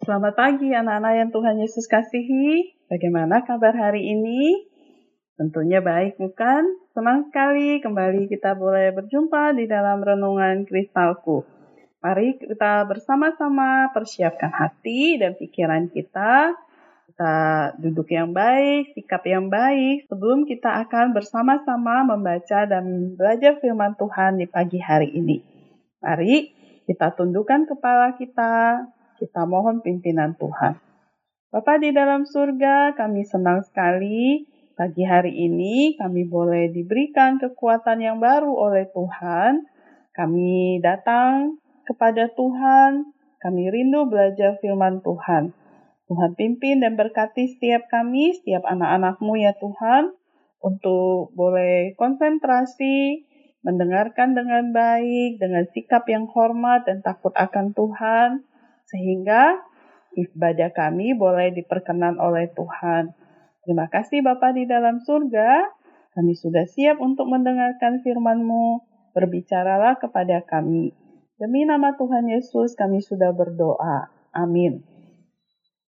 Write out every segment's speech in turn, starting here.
Selamat pagi anak-anak yang Tuhan Yesus kasihi. Bagaimana kabar hari ini? Tentunya baik bukan? Senang sekali kembali kita boleh berjumpa di dalam renungan kristalku. Mari kita bersama-sama persiapkan hati dan pikiran kita. Kita duduk yang baik, sikap yang baik sebelum kita akan bersama-sama membaca dan belajar firman Tuhan di pagi hari ini. Mari kita tundukkan kepala kita, kita mohon pimpinan Tuhan. Bapa di dalam surga, kami senang sekali pagi hari ini kami boleh diberikan kekuatan yang baru oleh Tuhan. Kami datang kepada Tuhan, kami rindu belajar firman Tuhan. Tuhan pimpin dan berkati setiap kami, setiap anak-anakmu ya Tuhan, untuk boleh konsentrasi, mendengarkan dengan baik, dengan sikap yang hormat dan takut akan Tuhan, sehingga ibadah kami boleh diperkenan oleh Tuhan. Terima kasih Bapa di dalam surga, kami sudah siap untuk mendengarkan firman-Mu, berbicaralah kepada kami. Demi nama Tuhan Yesus kami sudah berdoa. Amin.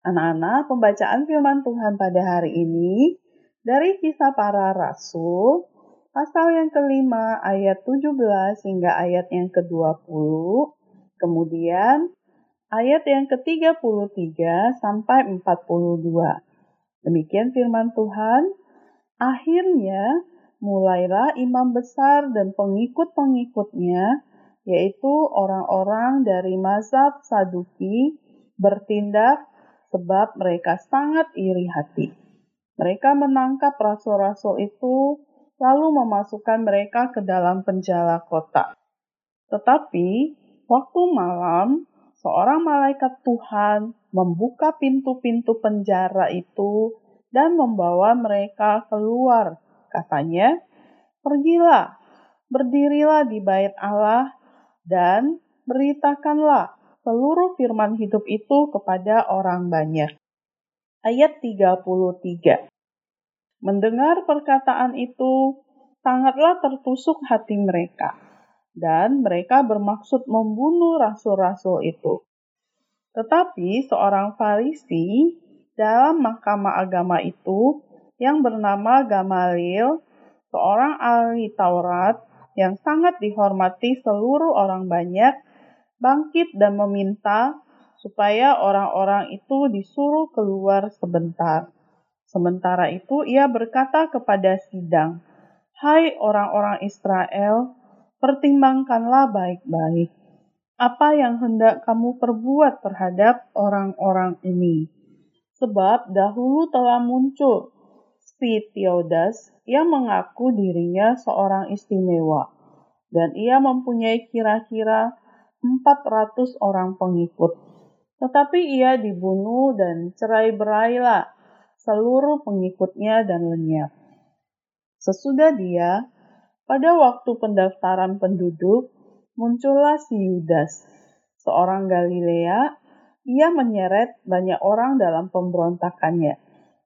Anak-anak, pembacaan firman Tuhan pada hari ini dari kisah para rasul, pasal yang kelima ayat 17 hingga ayat yang ke-20, kemudian ayat yang ke-33 sampai 42. Demikian firman Tuhan. Akhirnya mulailah imam besar dan pengikut-pengikutnya, yaitu orang-orang dari mazhab Saduki, bertindak sebab mereka sangat iri hati. Mereka menangkap rasul-rasul itu, lalu memasukkan mereka ke dalam penjara kota. Tetapi waktu malam, seorang malaikat Tuhan membuka pintu-pintu penjara itu dan membawa mereka keluar. Katanya, "Pergilah, berdirilah di bait Allah dan beritakanlah seluruh firman hidup itu kepada orang banyak." Ayat 33. Mendengar perkataan itu, sangatlah tertusuk hati mereka dan mereka bermaksud membunuh rasul-rasul itu. Tetapi seorang Farisi dalam mahkamah agama itu yang bernama Gamaliel, seorang ahli Taurat yang sangat dihormati seluruh orang banyak, bangkit dan meminta supaya orang-orang itu disuruh keluar sebentar. Sementara itu ia berkata kepada sidang, "Hai orang-orang Israel, pertimbangkanlah baik-baik apa yang hendak kamu perbuat terhadap orang-orang ini. Sebab dahulu telah muncul si Theodas yang mengaku dirinya seorang istimewa, dan ia mempunyai kira-kira 400 orang pengikut. Tetapi ia dibunuh dan cerai berailah seluruh pengikutnya dan lenyap. Sesudah dia, pada waktu pendaftaran penduduk, muncullah si Yudas, seorang Galilea. Ia menyeret banyak orang dalam pemberontakannya.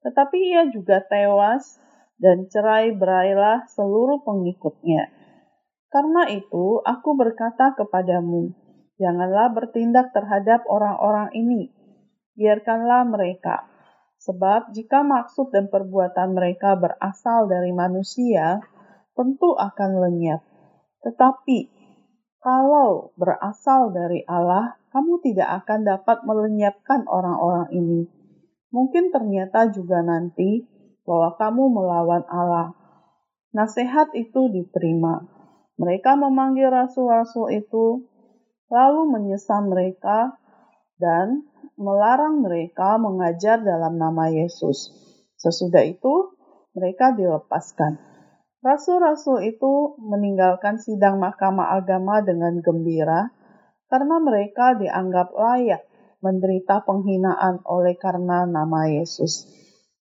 Tetapi ia juga tewas dan cerai berailah seluruh pengikutnya. Karena itu, aku berkata kepadamu, janganlah bertindak terhadap orang-orang ini. Biarkanlah mereka. Sebab jika maksud dan perbuatan mereka berasal dari manusia, tentu akan lenyap. Tetapi kalau berasal dari Allah, kamu tidak akan dapat melenyapkan orang-orang ini. Mungkin ternyata juga nanti bahwa kamu melawan Allah. Nasihat itu diterima. Mereka memanggil rasul-rasul itu, lalu menyesal mereka dan melarang mereka mengajar dalam nama Yesus. Sesudah itu, mereka dilepaskan. Rasul-rasul itu meninggalkan sidang mahkamah agama dengan gembira karena mereka dianggap layak menderita penghinaan oleh karena nama Yesus.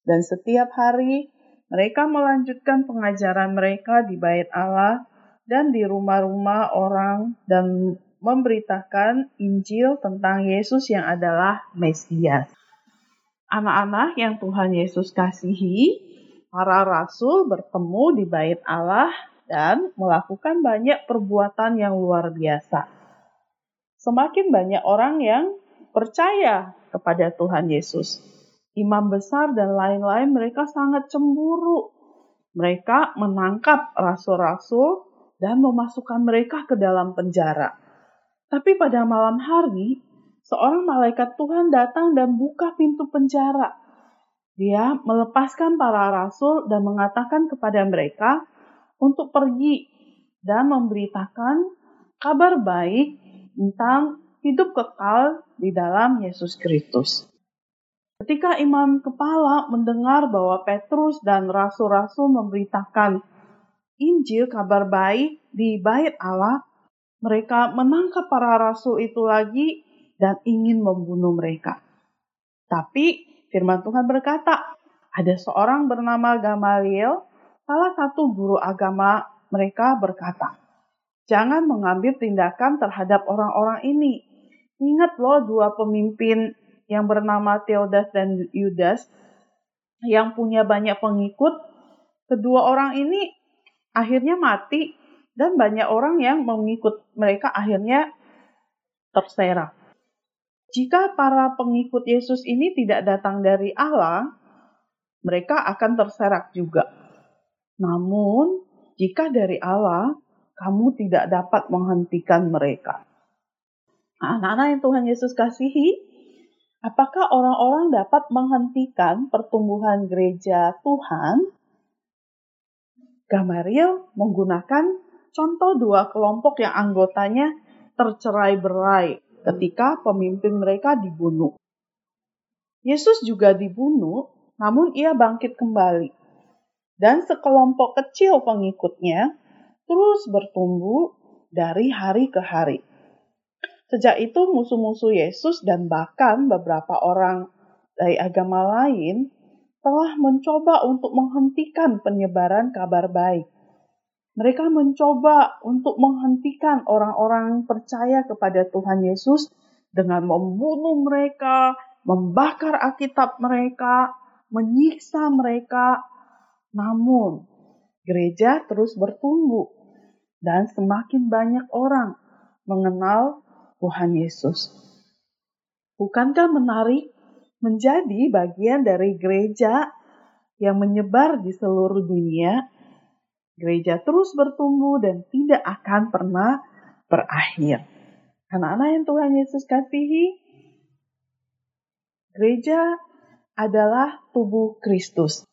Dan setiap hari mereka melanjutkan pengajaran mereka di bait Allah dan di rumah-rumah orang dan memberitakan Injil tentang Yesus yang adalah Mesias. Anak-anak yang Tuhan Yesus kasihi, para rasul bertemu di bait Allah dan melakukan banyak perbuatan yang luar biasa. Semakin banyak orang yang percaya kepada Tuhan Yesus. Imam besar dan lain-lain mereka sangat cemburu. Mereka menangkap rasul-rasul dan memasukkan mereka ke dalam penjara. Tapi pada malam hari, seorang malaikat Tuhan datang dan buka pintu penjara. Dia melepaskan para rasul dan mengatakan kepada mereka untuk pergi dan memberitakan kabar baik tentang hidup kekal di dalam Yesus Kristus. Ketika imam kepala mendengar bahwa Petrus dan rasul-rasul memberitakan Injil kabar baik di bait Allah, mereka menangkap para rasul itu lagi dan ingin membunuh mereka. Tapi firman Tuhan berkata, ada seorang bernama Gamaliel, salah satu guru agama mereka berkata, Jangan mengambil tindakan terhadap orang-orang ini, Ingat loh dua pemimpin yang bernama Theodas dan Yudas yang punya banyak pengikut. Kedua orang ini akhirnya mati dan banyak orang yang mengikut mereka akhirnya terserak. Jika para pengikut Yesus ini tidak datang dari Allah, mereka akan terserak juga. Namun, jika dari Allah, kamu tidak dapat menghentikan mereka. Anak-anak yang Tuhan Yesus kasihi, apakah orang-orang dapat menghentikan pertumbuhan gereja Tuhan? Gamaliel menggunakan contoh dua kelompok yang anggotanya tercerai berai ketika pemimpin mereka dibunuh. Yesus juga dibunuh, namun ia bangkit kembali. Dan sekelompok kecil pengikutnya terus bertumbuh dari hari ke hari. Sejak itu musuh-musuh Yesus dan bahkan beberapa orang dari agama lain telah mencoba untuk menghentikan penyebaran kabar baik. Mereka mencoba untuk menghentikan orang-orang percaya kepada Tuhan Yesus dengan membunuh mereka, membakar Alkitab mereka, menyiksa mereka. Namun, gereja terus bertumbuh dan semakin banyak orang mengenal Tuhan Yesus. Bukankah menarik menjadi bagian dari gereja yang menyebar di seluruh dunia? Gereja terus bertumbuh dan tidak akan pernah berakhir. Anak-anak yang Tuhan Yesus kasihi, gereja adalah tubuh Kristus.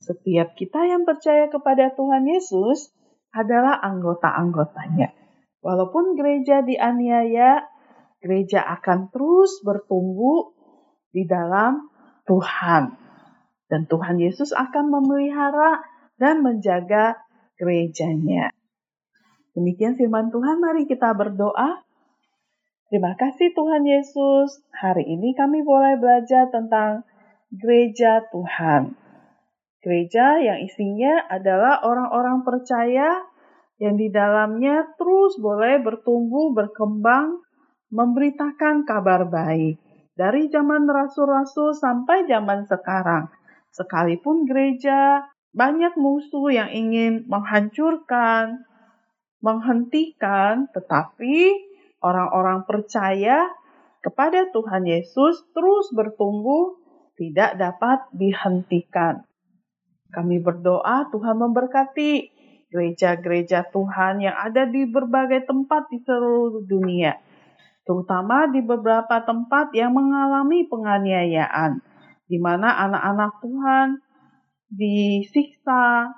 Setiap kita yang percaya kepada Tuhan Yesus adalah anggota-anggotanya. Walaupun gereja dianiaya, gereja akan terus bertumbuh di dalam Tuhan. Dan Tuhan Yesus akan memelihara dan menjaga gerejanya. Demikian firman Tuhan, mari kita berdoa. Terima kasih Tuhan Yesus. Hari ini kami boleh belajar tentang gereja Tuhan. Gereja yang isinya adalah orang-orang percaya yang di dalamnya terus boleh bertumbuh, berkembang, memberitakan kabar baik. Dari zaman rasul-rasul sampai zaman sekarang. Sekalipun gereja banyak musuh yang ingin menghancurkan, menghentikan, tetapi orang-orang percaya kepada Tuhan Yesus terus bertumbuh, tidak dapat dihentikan. Kami berdoa Tuhan memberkati gereja-gereja Tuhan yang ada di berbagai tempat di seluruh dunia, terutama di beberapa tempat yang mengalami penganiayaan, di mana anak-anak Tuhan disiksa,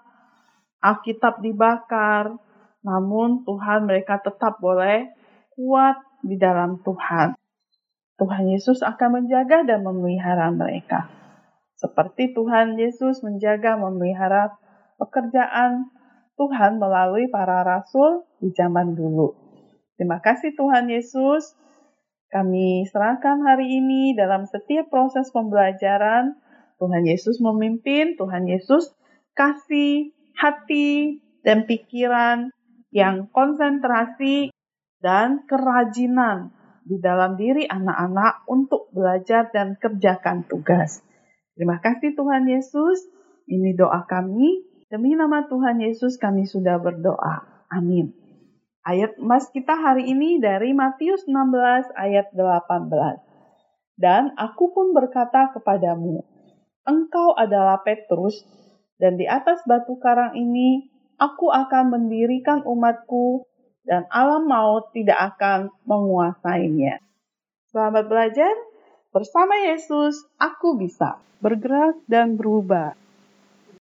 Alkitab dibakar, namun Tuhan mereka tetap boleh kuat di dalam Tuhan. Tuhan Yesus akan menjaga dan memelihara mereka. Seperti Tuhan Yesus menjaga memelihara pekerjaan Tuhan melalui para rasul di zaman dulu. Terima kasih Tuhan Yesus. Kami serahkan hari ini dalam setiap proses pembelajaran. Tuhan Yesus memimpin, Tuhan Yesus kasih hati dan pikiran yang konsentrasi dan kerajinan di dalam diri anak-anak untuk belajar dan kerjakan tugas. Terima kasih Tuhan Yesus. Ini doa kami Demi nama Tuhan Yesus kami sudah berdoa. Amin. Ayat emas kita hari ini dari Matius 16 ayat 18. Dan aku pun berkata kepadamu, engkau adalah Petrus, dan di atas batu karang ini aku akan mendirikan umatku, dan alam maut tidak akan menguasainya. Selamat belajar bersama Yesus. Aku bisa bergerak dan berubah.